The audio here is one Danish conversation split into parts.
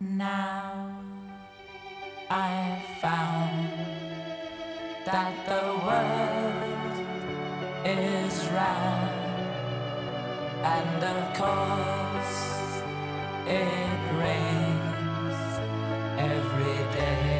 Now I found that the world is round, and of course it rains every day.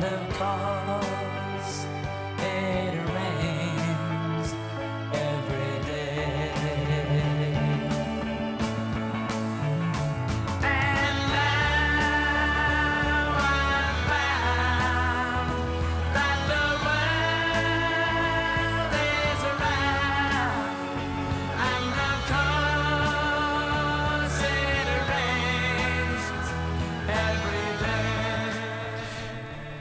the of.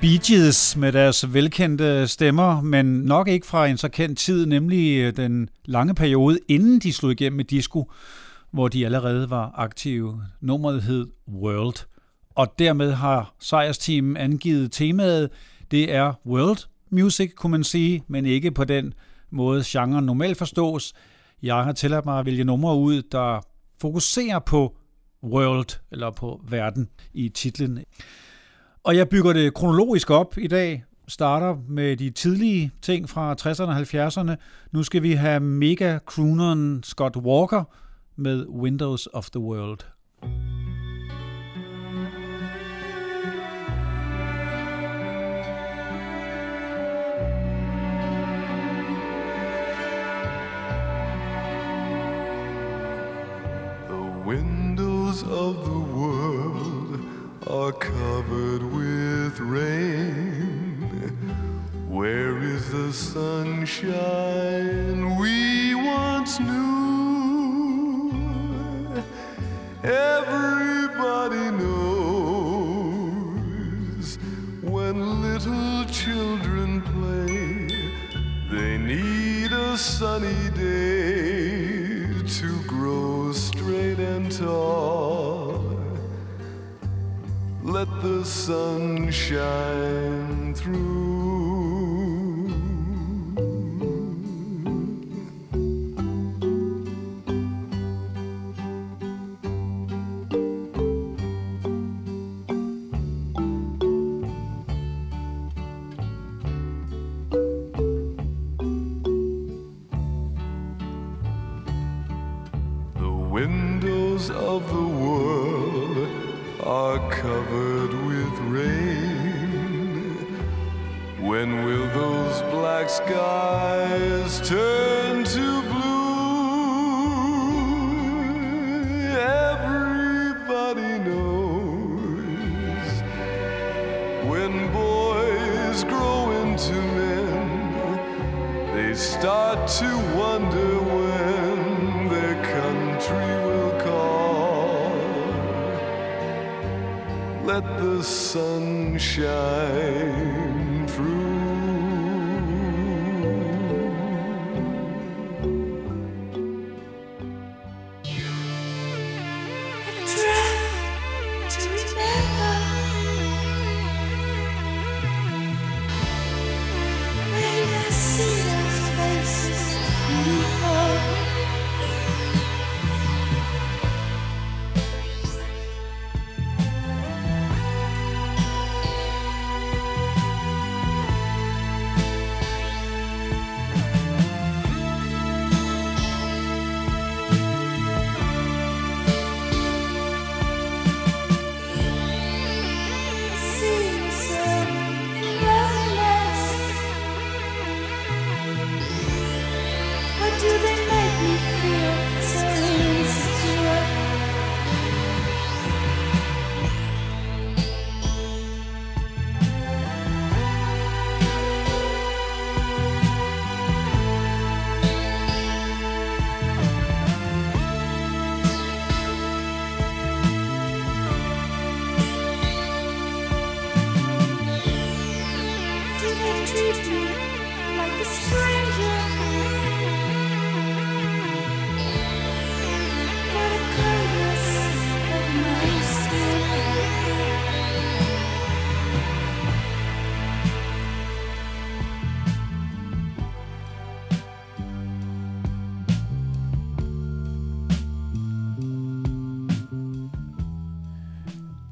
Bee Gees med deres velkendte stemmer, men nok ikke fra en så kendt tid, nemlig øh, den lange periode, inden de slog igennem med disco, hvor de allerede var aktive. Nummeret hed World, og dermed har sejrsteamen angivet temaet. Det er world music, kunne man sige, men ikke på den måde, genren normalt forstås. Jeg har tilladt mig at vælge numre ud, der fokuserer på world, eller på verden i titlen. Og jeg bygger det kronologisk op i dag. Starter med de tidlige ting fra 60'erne og 70'erne. Nu skal vi have mega crooneren Scott Walker med Windows of the World. The windows of the are covered with rain. Where is the sunshine we once knew? Everybody knows when little children play, they need a sunny day to grow straight and tall. Let the sun shine through.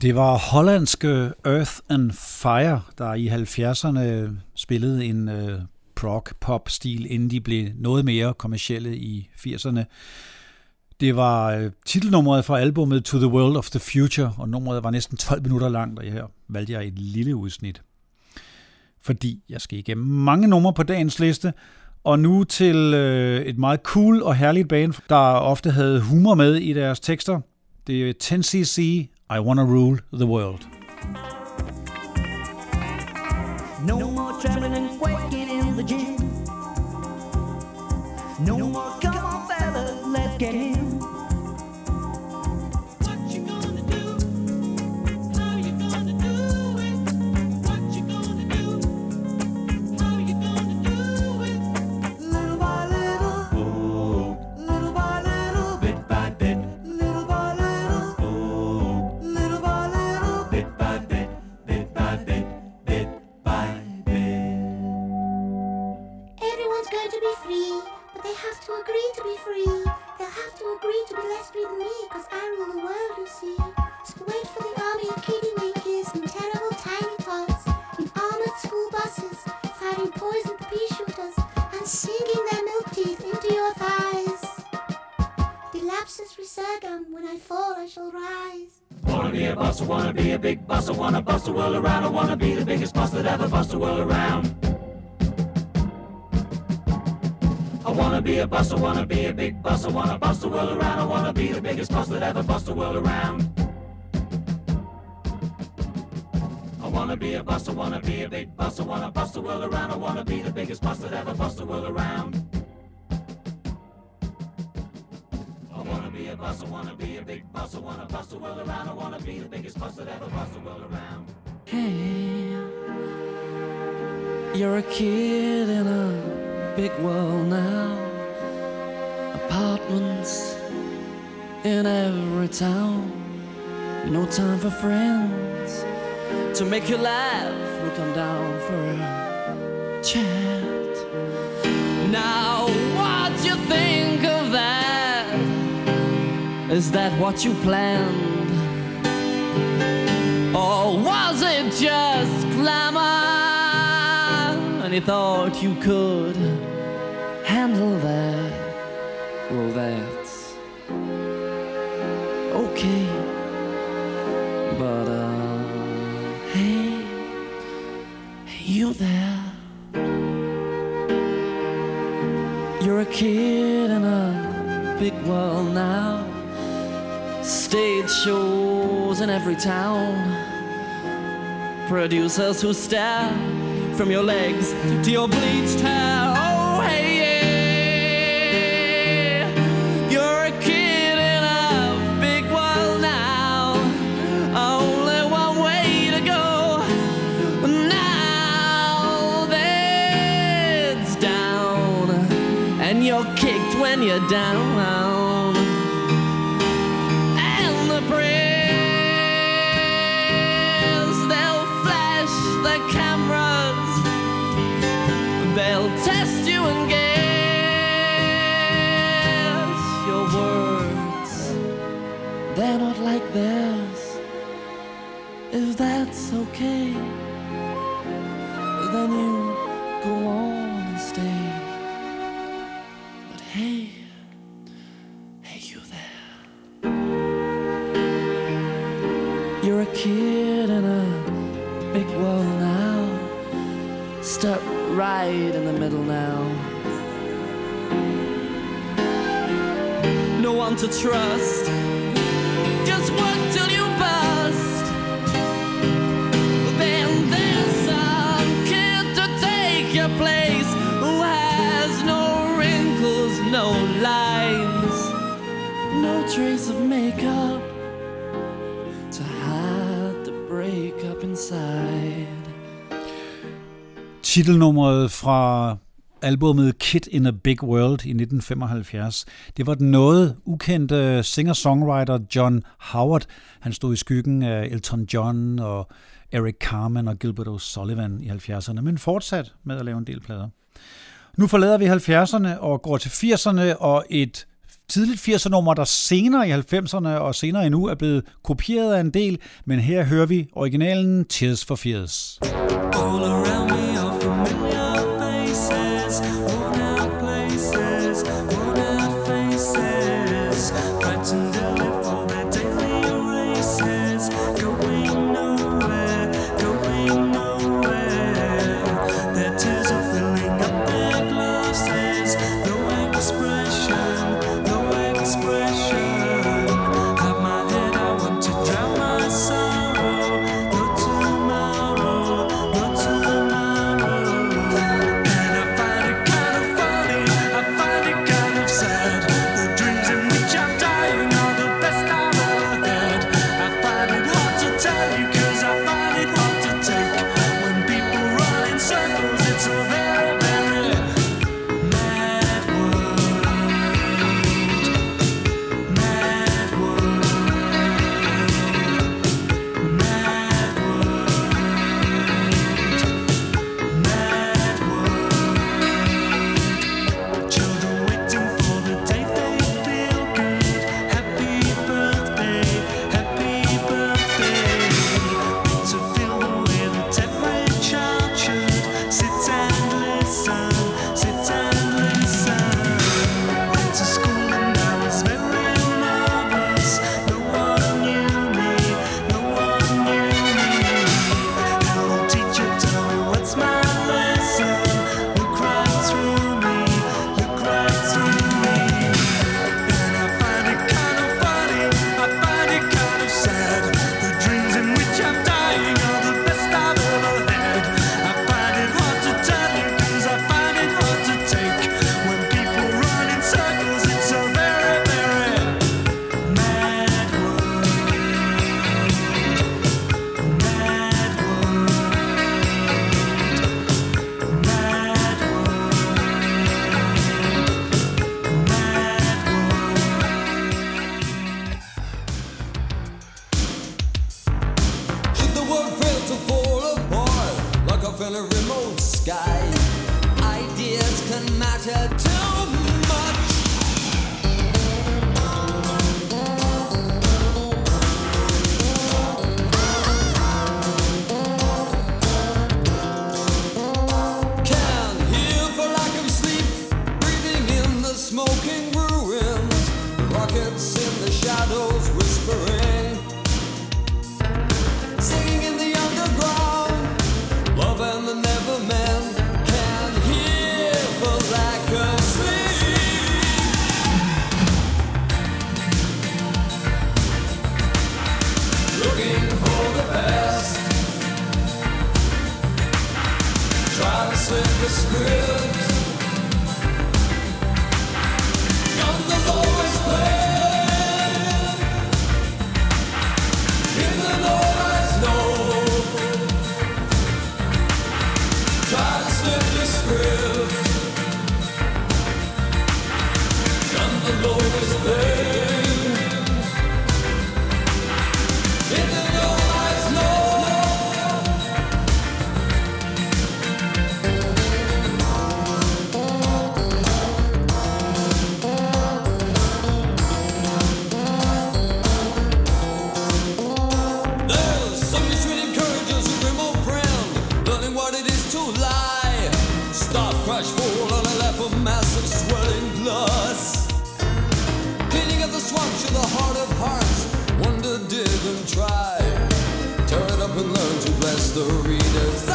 Det var hollandske Earth and Fire, der i 70'erne spillede en øh, prog-pop-stil, inden de blev noget mere kommercielle i 80'erne. Det var øh, titelnummeret fra albumet To the World of the Future, og nummeret var næsten 12 minutter langt, og her valgte jeg et lille udsnit. Fordi jeg skal igennem mange numre på dagens liste, og nu til øh, et meget cool og herligt band, der ofte havde humor med i deres tekster. Det er 10cc, I Wanna Rule the World. Bust the world around, I wanna be the biggest buster that ever bust the world around. I wanna be a buster, wanna be a big buster, wanna bust the world around, I wanna be the biggest buster that ever bust the world around. I wanna be a buster, wanna be a big buster, wanna bust the world around, I wanna be the biggest buster that ever bust the world around. I wanna be a buster, wanna buster, wanna bust the world around. I wanna be the biggest buster that ever bust the world around. Hey, you're a kid in a big world now. Apartments in every town. No time for friends to make you laugh. We'll come down for a chat. Now, Is that what you planned? Or was it just glamour? And you thought you could handle that? Well, that's okay. But, uh, hey, you there? You're a kid in a big world now. Stage shows in every town. Producers who stare from your legs to your bleached hair. Oh, hey, yeah. You're a kid in a big world now. Only one way to go. Now that's down. And you're kicked when you're down. Like theirs. If that's okay, then you go on and stay. But hey, hey, you there. You're a kid in a big world now. Step right in the middle now. No one to trust. Of makeup to hide the breakup inside. Titelnummeret fra albumet Kid in a Big World i 1975. Det var den noget ukendte singer-songwriter John Howard. Han stod i skyggen af Elton John og Eric Carmen og Gilbert O'Sullivan i 70'erne, men fortsat med at lave en del plader. Nu forlader vi 70'erne og går til 80'erne og et tidligt 80'er nummer, der senere i 90'erne og senere endnu er blevet kopieret af en del, men her hører vi originalen Tears for Fears. All around Groove. And the Lord is there. the reader's.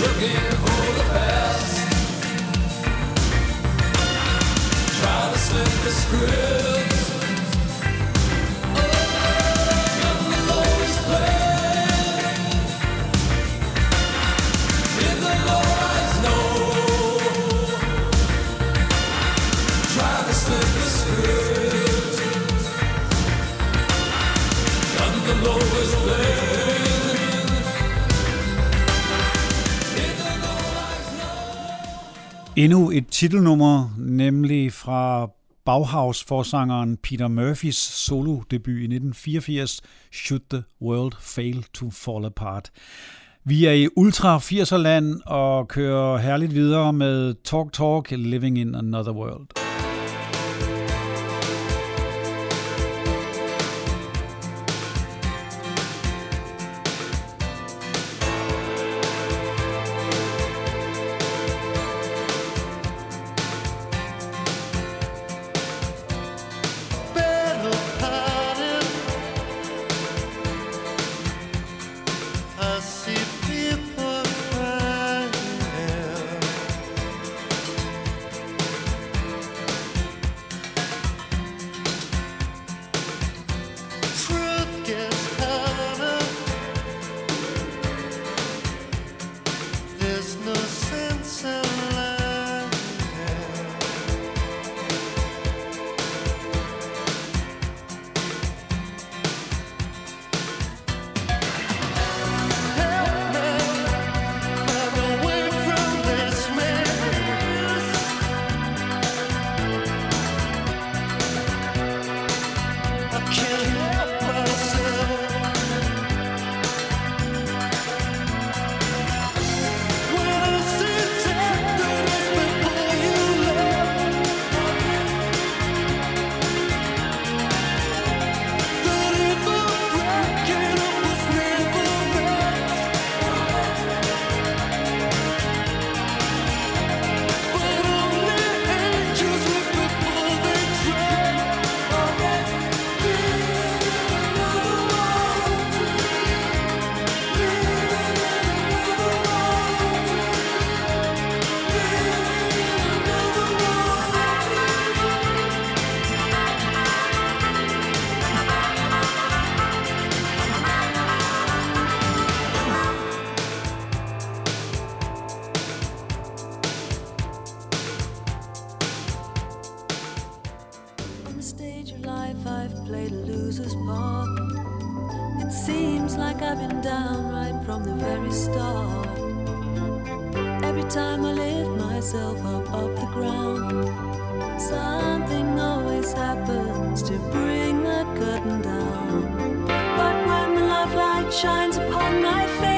Looking for the to slip the script. Endnu et titelnummer, nemlig fra Bauhaus-forsangeren Peter Murphys solo-debut i 1984, Should the World Fail to Fall Apart. Vi er i Ultra 80'er-land og kører herligt videre med Talk Talk, Living in Another World. Loser's part. It seems like I've been down right from the very start. Every time I lift myself up off the ground, something always happens to bring the curtain down. But when the love light shines upon my face,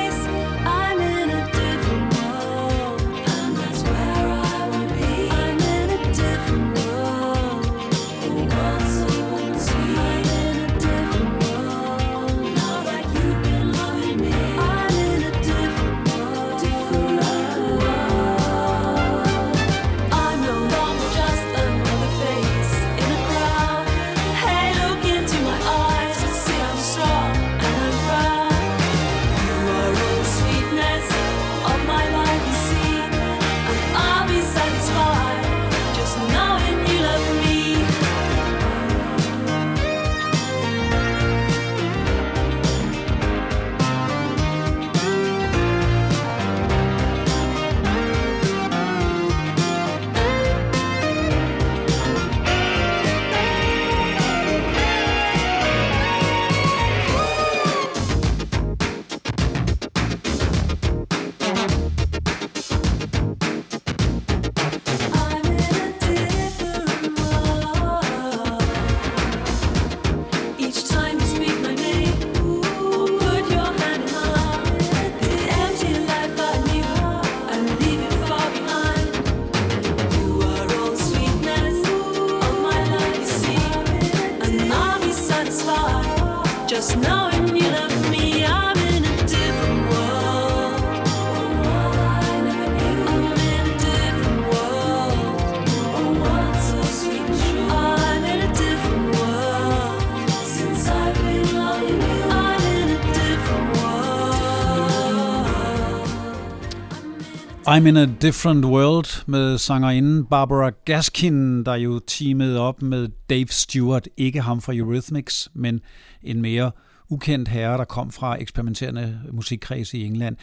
I'm in a Different World med sangerinden Barbara Gaskin, der jo teamede op med Dave Stewart. Ikke ham fra Eurythmics, men en mere ukendt herre, der kom fra eksperimenterende musikkreds i England.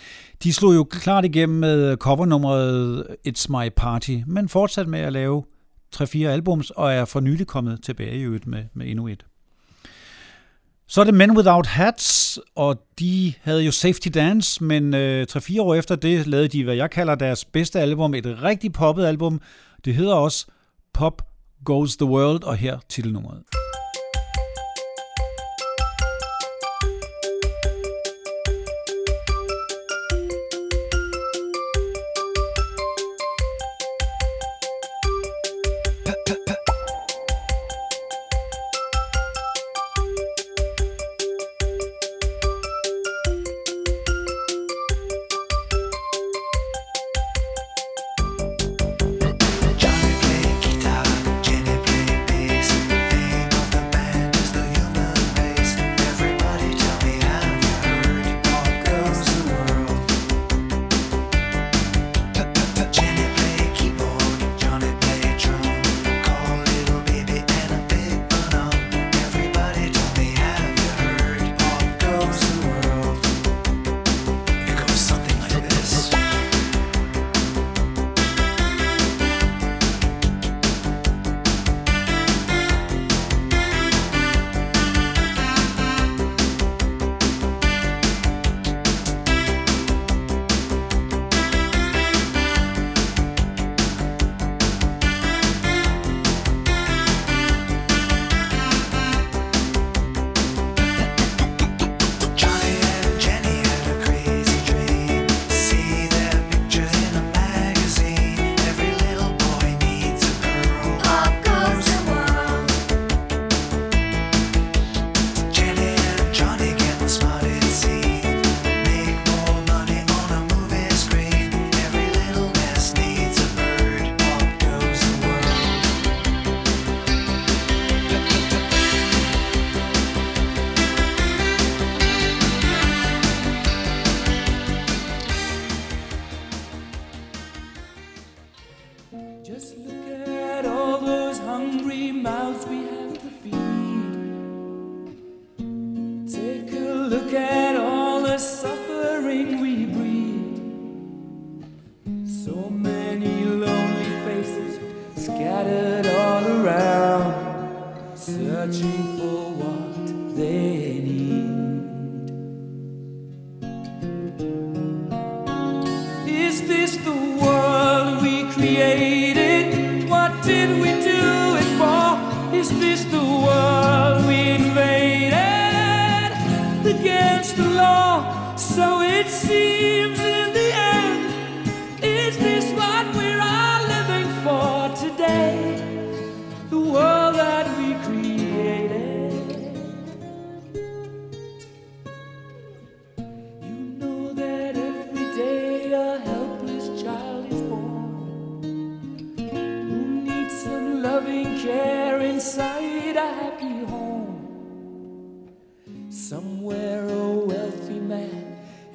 De slog jo klart igennem med covernummeret It's My Party, men fortsat med at lave 3-4 albums, og er for nylig kommet tilbage i øvrigt med, med endnu et. Så er det Men Without Hats, og de havde jo Safety Dance, men øh, 3-4 år efter det lavede de, hvad jeg kalder deres bedste album, et rigtig poppet album. Det hedder også Pop Goes the World, og her titelnummeret.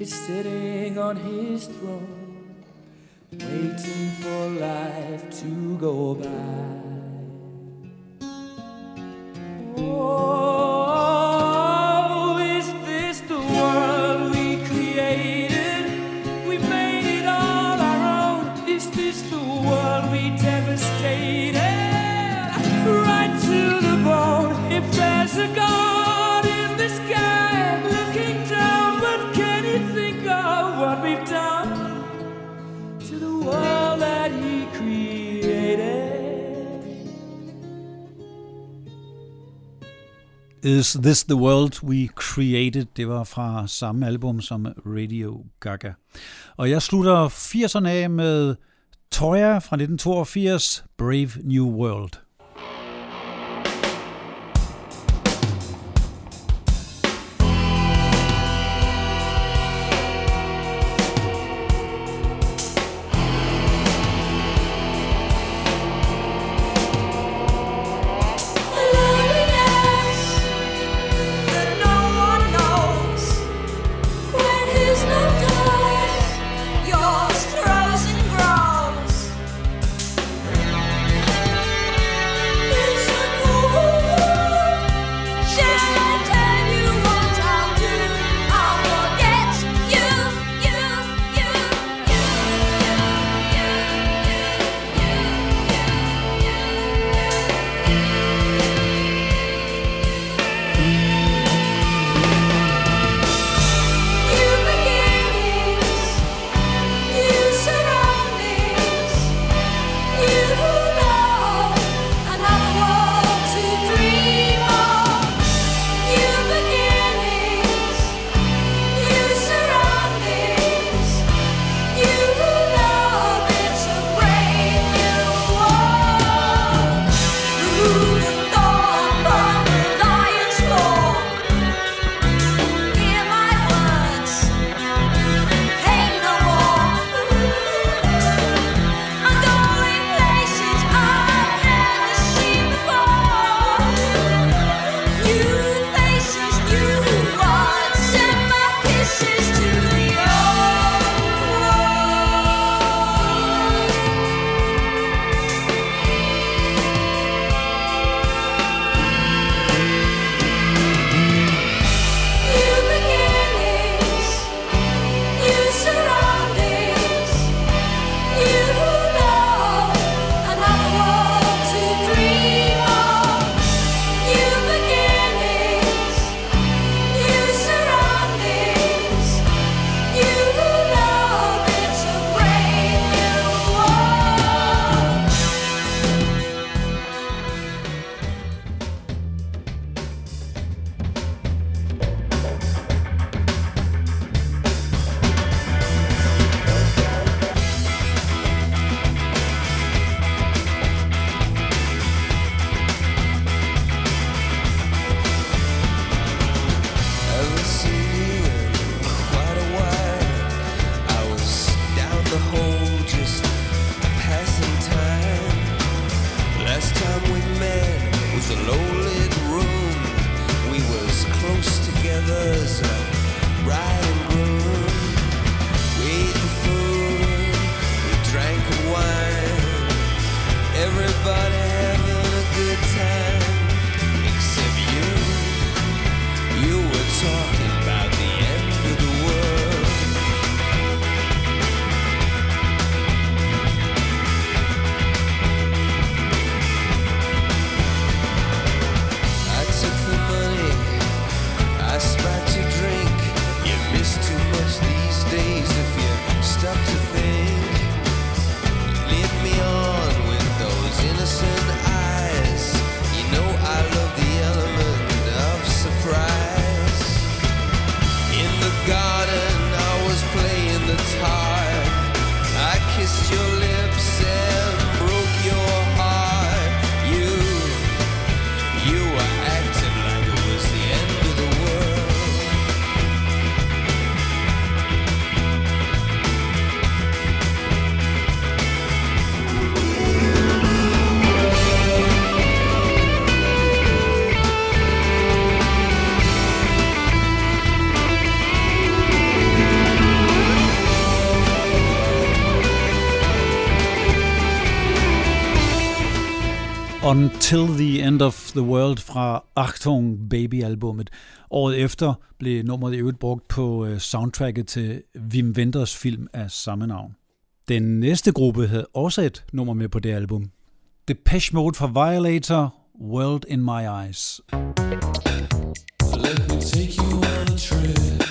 is sitting on his throne, waiting for life to go by. This The World We Created? Det var fra samme album som Radio Gaga. Og jeg slutter 80'erne af med Toya fra 1982, Brave New World. Till the End of the World fra Achtung Baby-albummet. Året efter blev nummeret i øvrigt brugt på øh, soundtracket til Wim Wenders film af samme navn. Den næste gruppe havde også et nummer med på det album. Depeche Mode fra Violator, World in My Eyes. Let me take you on a trip.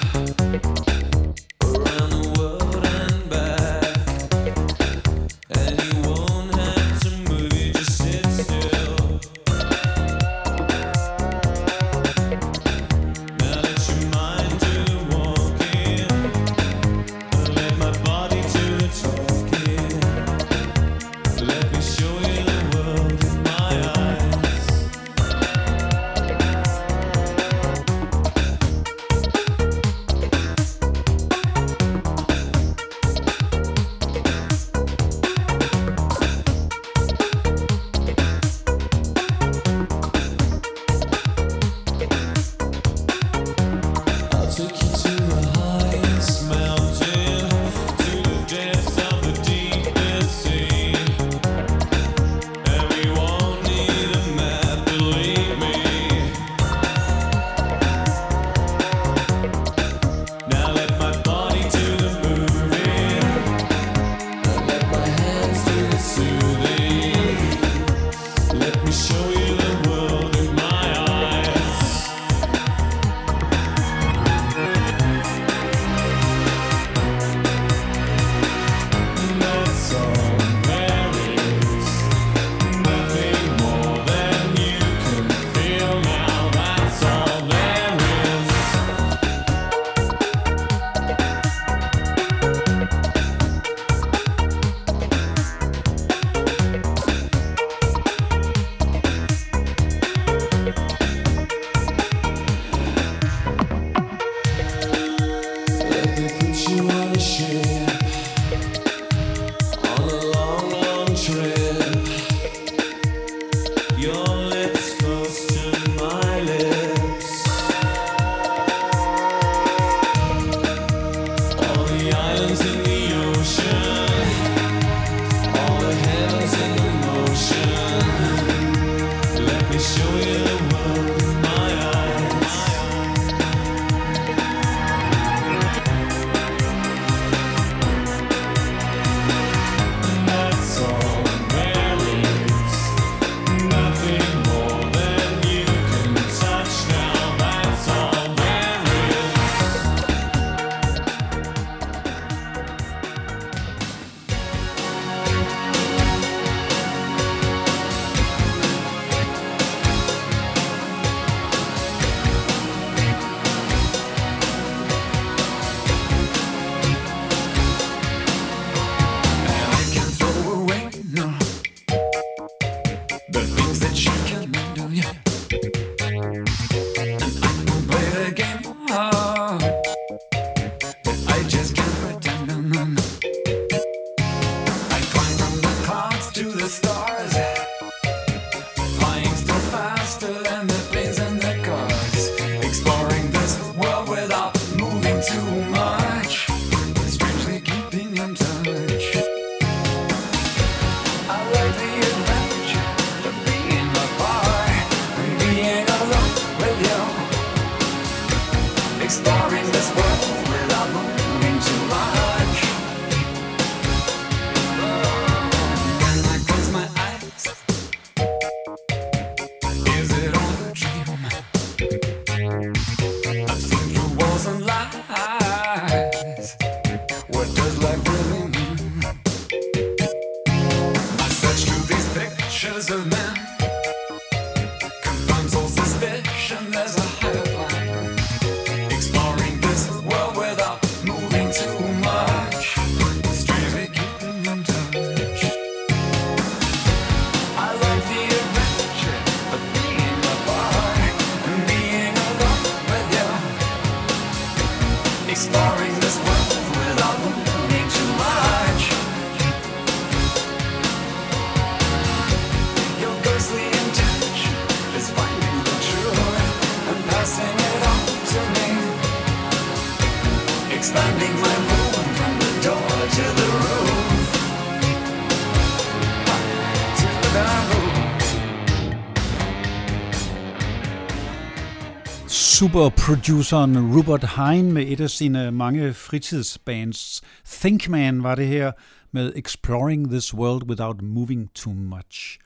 Produceren Rupert Hein med et af sine mange fritidsbands. Think Man var det her med Exploring This World Without Moving Too Much.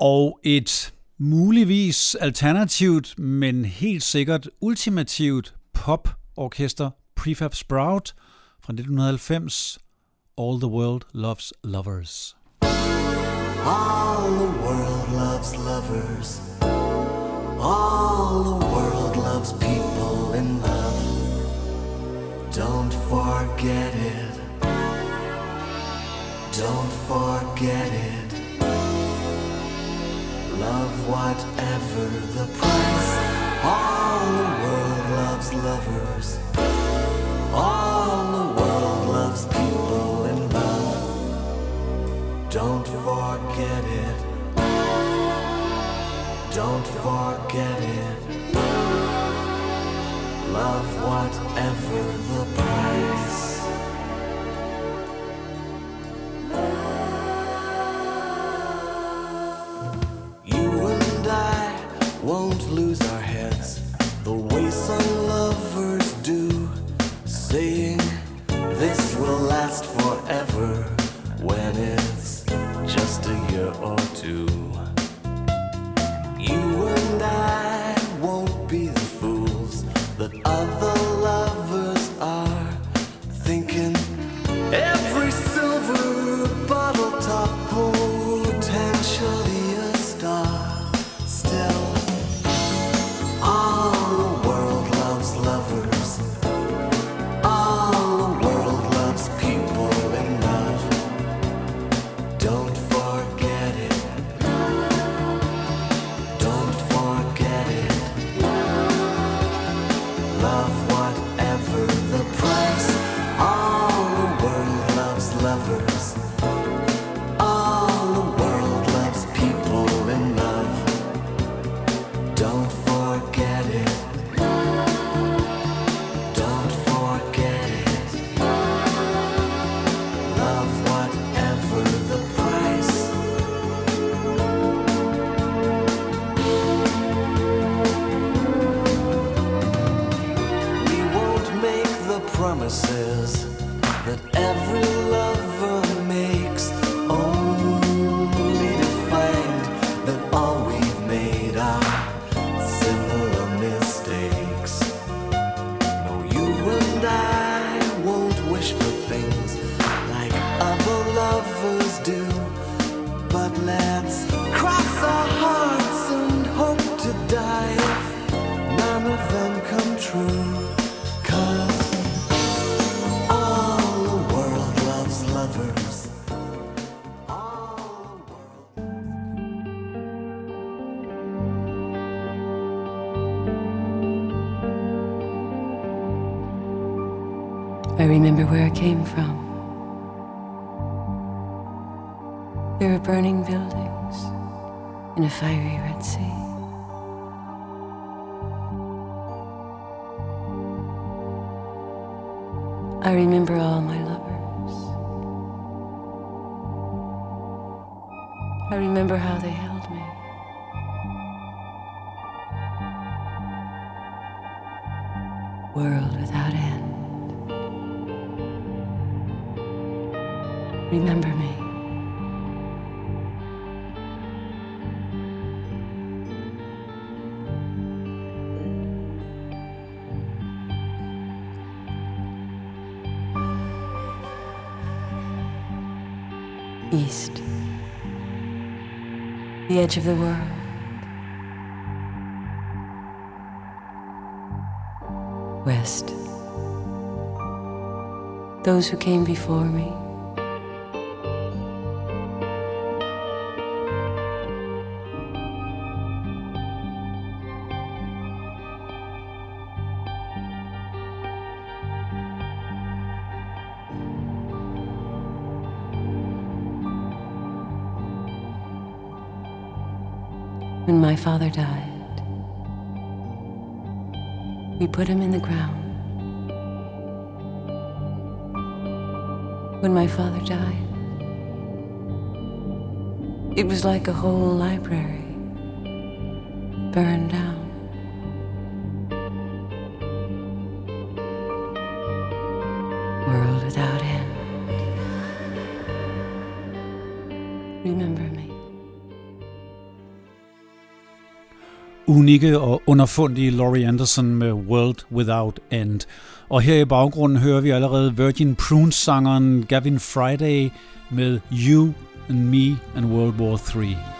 Og et muligvis alternativt, men helt sikkert ultimativt poporkester Prefab Sprout fra 1990, All the World Loves Lovers. All the world loves lovers. All the world loves people in love. Don't forget it. Don't forget it. Love whatever the price. All the world loves lovers. All the world loves people in love. Don't forget it. Don't forget it. Love whatever the price. Edge of the world. West. Those who came before me. When my father died, we put him in the ground. When my father died, it was like a whole library burned down. unikke og underfundige Laurie Anderson med World Without End. Og her i baggrunden hører vi allerede Virgin Prunes-sangeren Gavin Friday med You and Me and World War 3.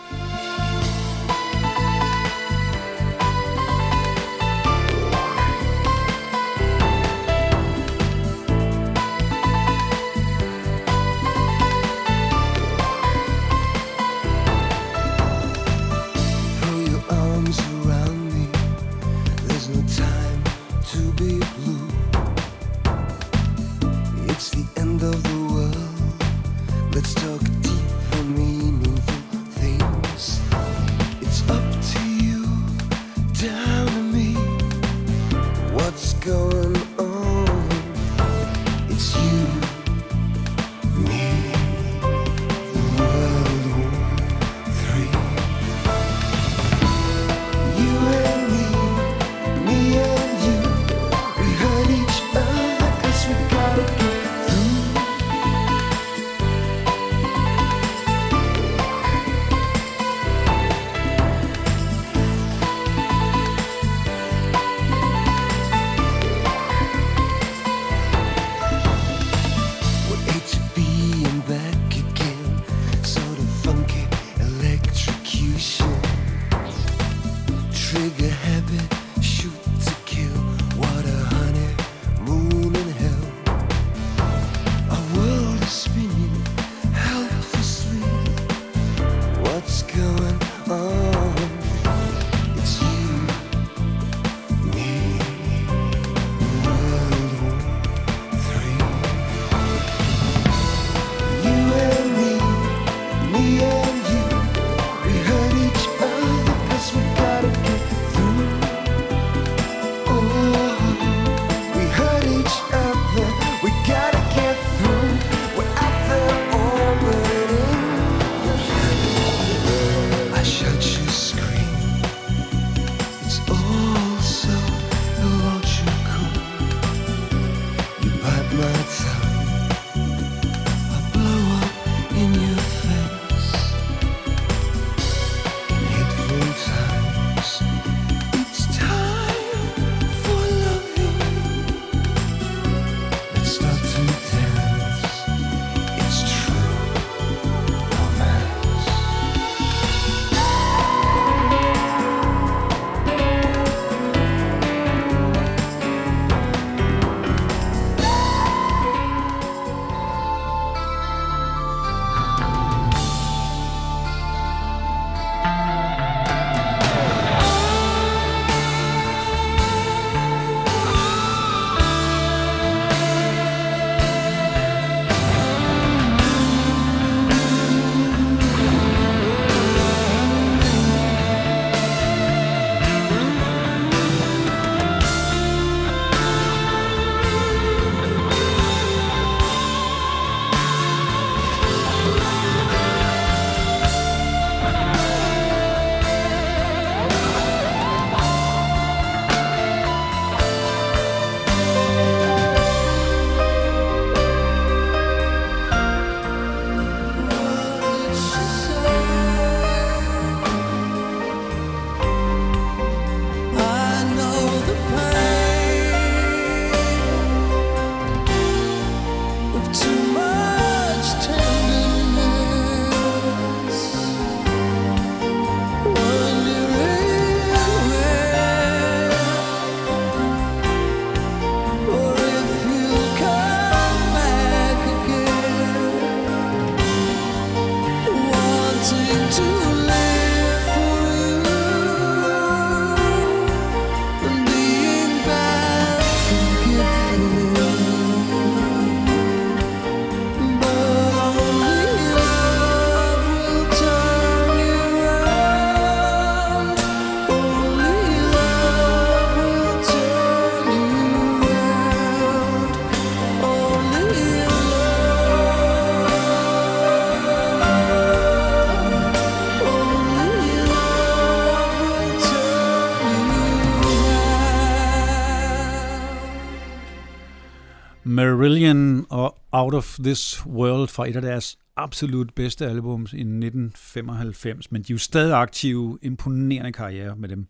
Out of This World fra et af deres absolut bedste albums i 1995, men de er jo stadig aktive, imponerende karriere med dem.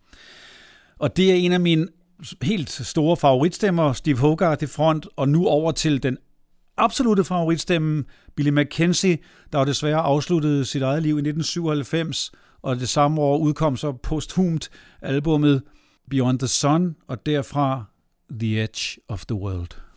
Og det er en af mine helt store favoritstemmer, Steve Hogarth i front, og nu over til den absolute favoritstemme, Billy McKenzie, der jo desværre afsluttede sit eget liv i 1997, og det samme år udkom så posthumt albumet Beyond the Sun, og derfra The Edge of the World.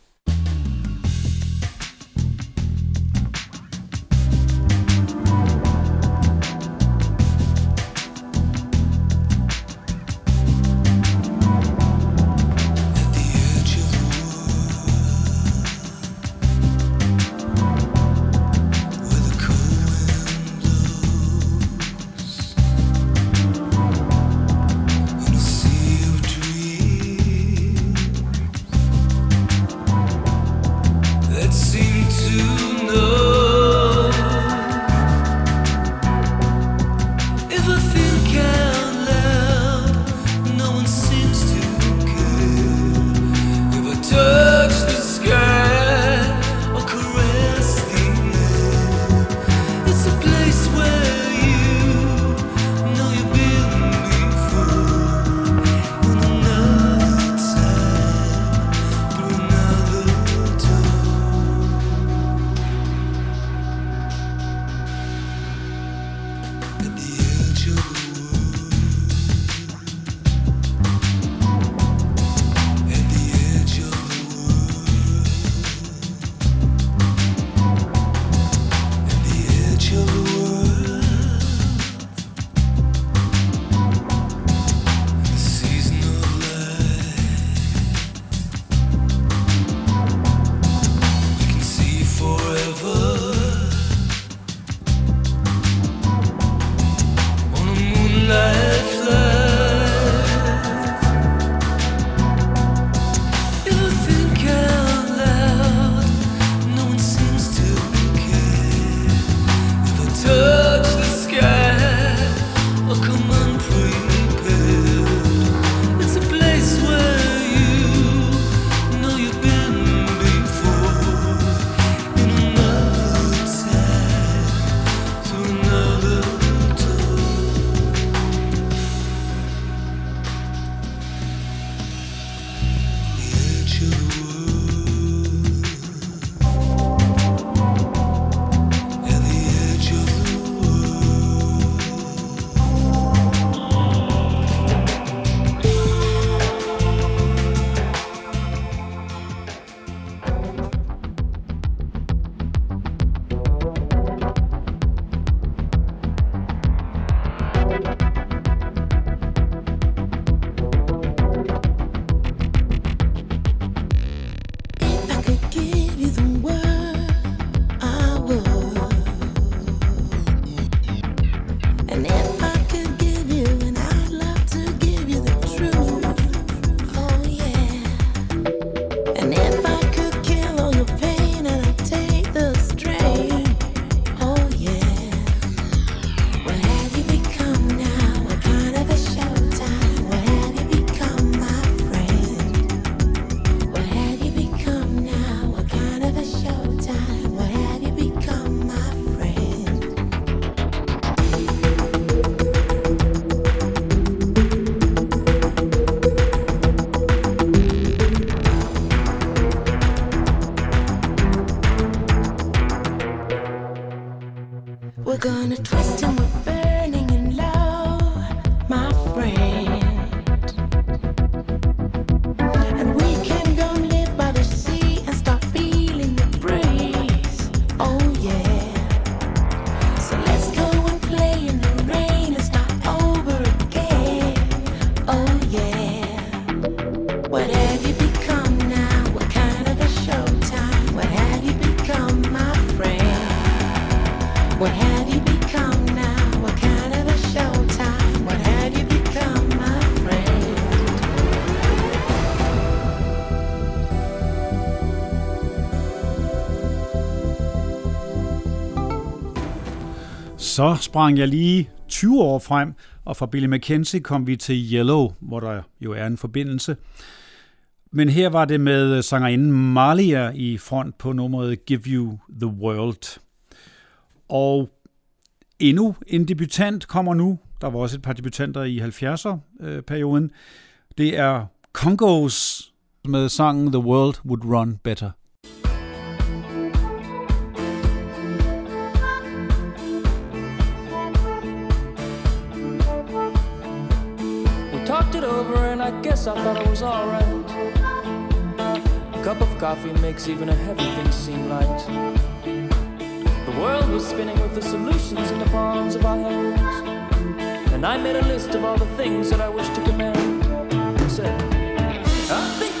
Så sprang jeg lige 20 år frem, og fra Billy McKenzie kom vi til Yellow, hvor der jo er en forbindelse. Men her var det med øh, sangerinden Malia i front på nummeret Give You The World. Og endnu en debutant kommer nu. Der var også et par debutanter i 70'er-perioden. Øh, det er Congos med sangen The World Would Run Better. Guess I thought it was alright. A cup of coffee makes even a heavy thing seem light. The world was spinning with the solutions in the palms of our hands. And I made a list of all the things that I wish to command. I said, I think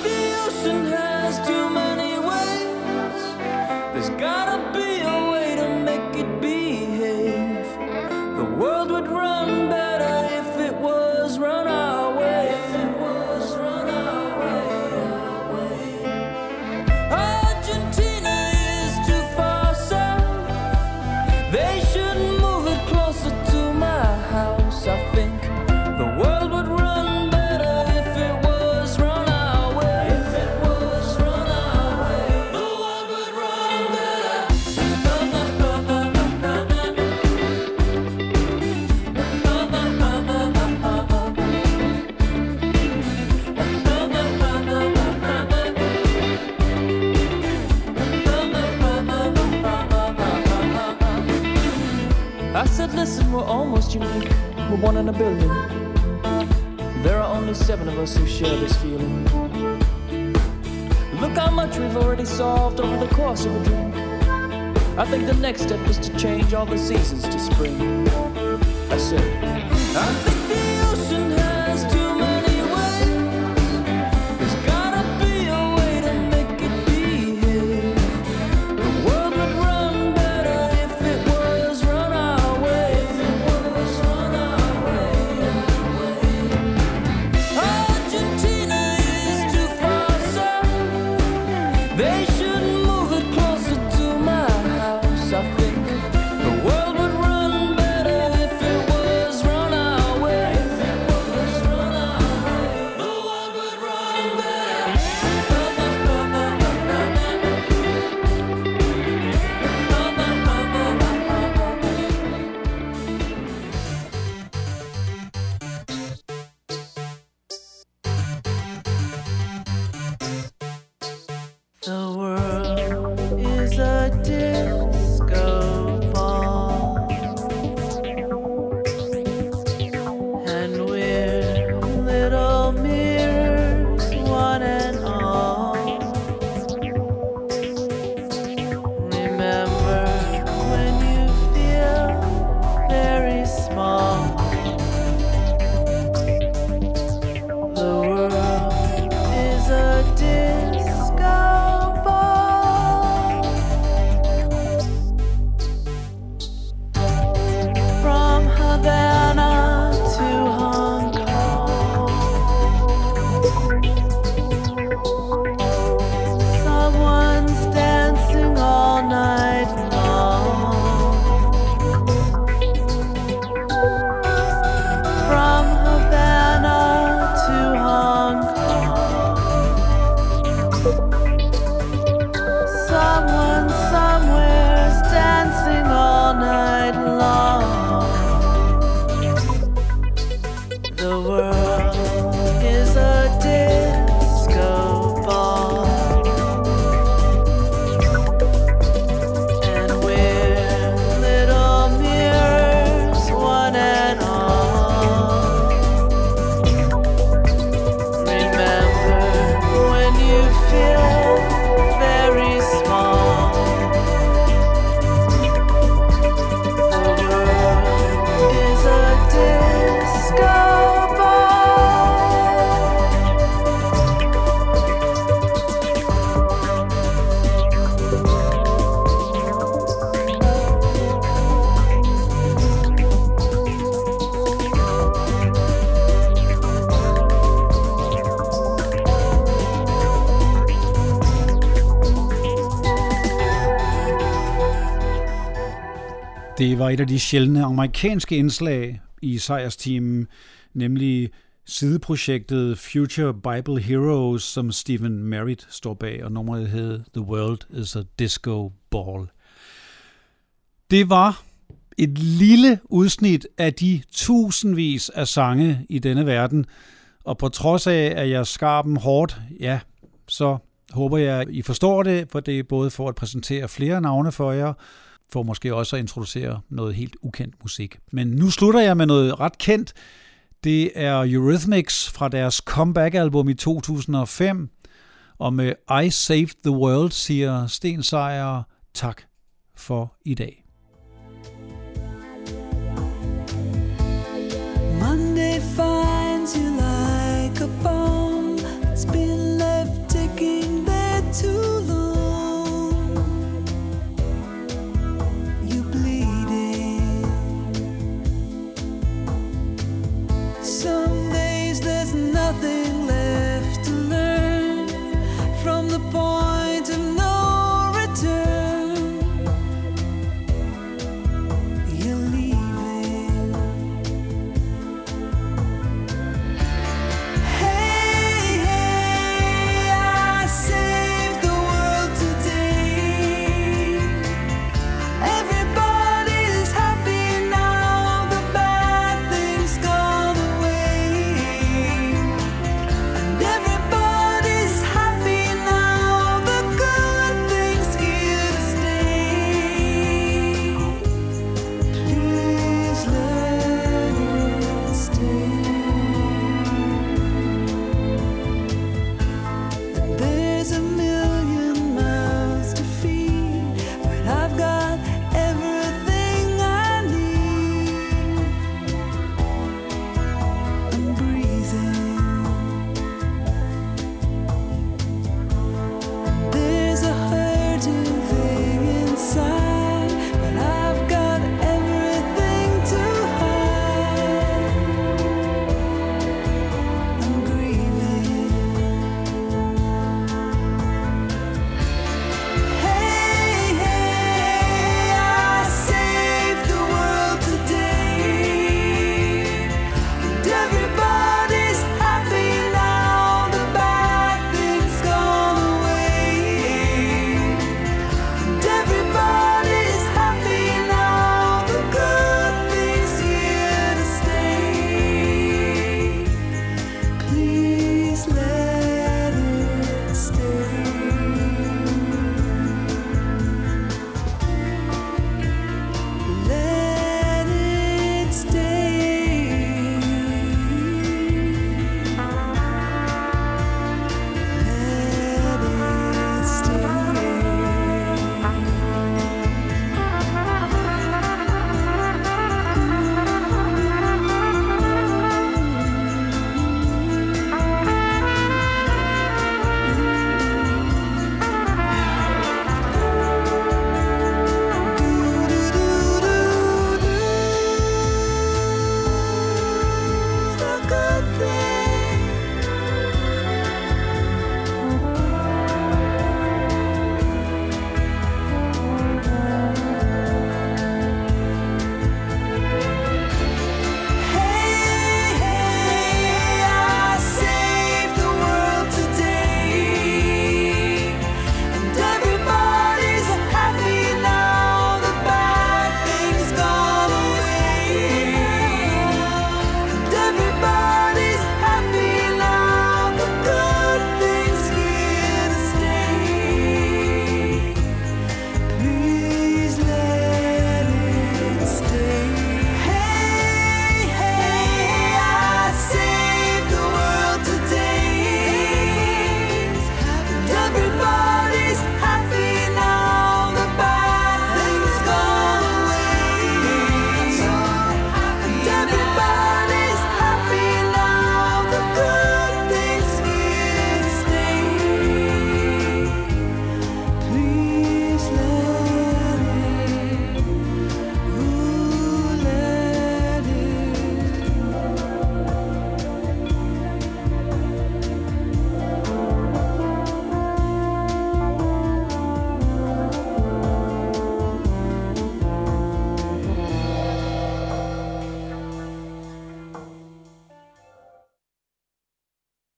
we're unique. We're one in a billion. There are only seven of us who share this feeling. Look how much we've already solved over the course of a drink. I think the next step is to change all the seasons to spring. I said, Det var et af de sjældne amerikanske indslag i sejrsteamen, nemlig sideprojektet Future Bible Heroes, som Stephen Merritt står bag, og nummeret hed The World is a Disco Ball. Det var et lille udsnit af de tusindvis af sange i denne verden, og på trods af, at jeg skar dem hårdt, ja, så håber jeg, I forstår det, for det er både for at præsentere flere navne for jer, for måske også at introducere noget helt ukendt musik. Men nu slutter jeg med noget ret kendt. Det er Eurythmics fra deres comeback-album i 2005. Og med I Saved the World siger Sten Sejer tak for i dag. Monday finds you like a bomb. It's been left ticking there too some days there's nothing left to learn from the point.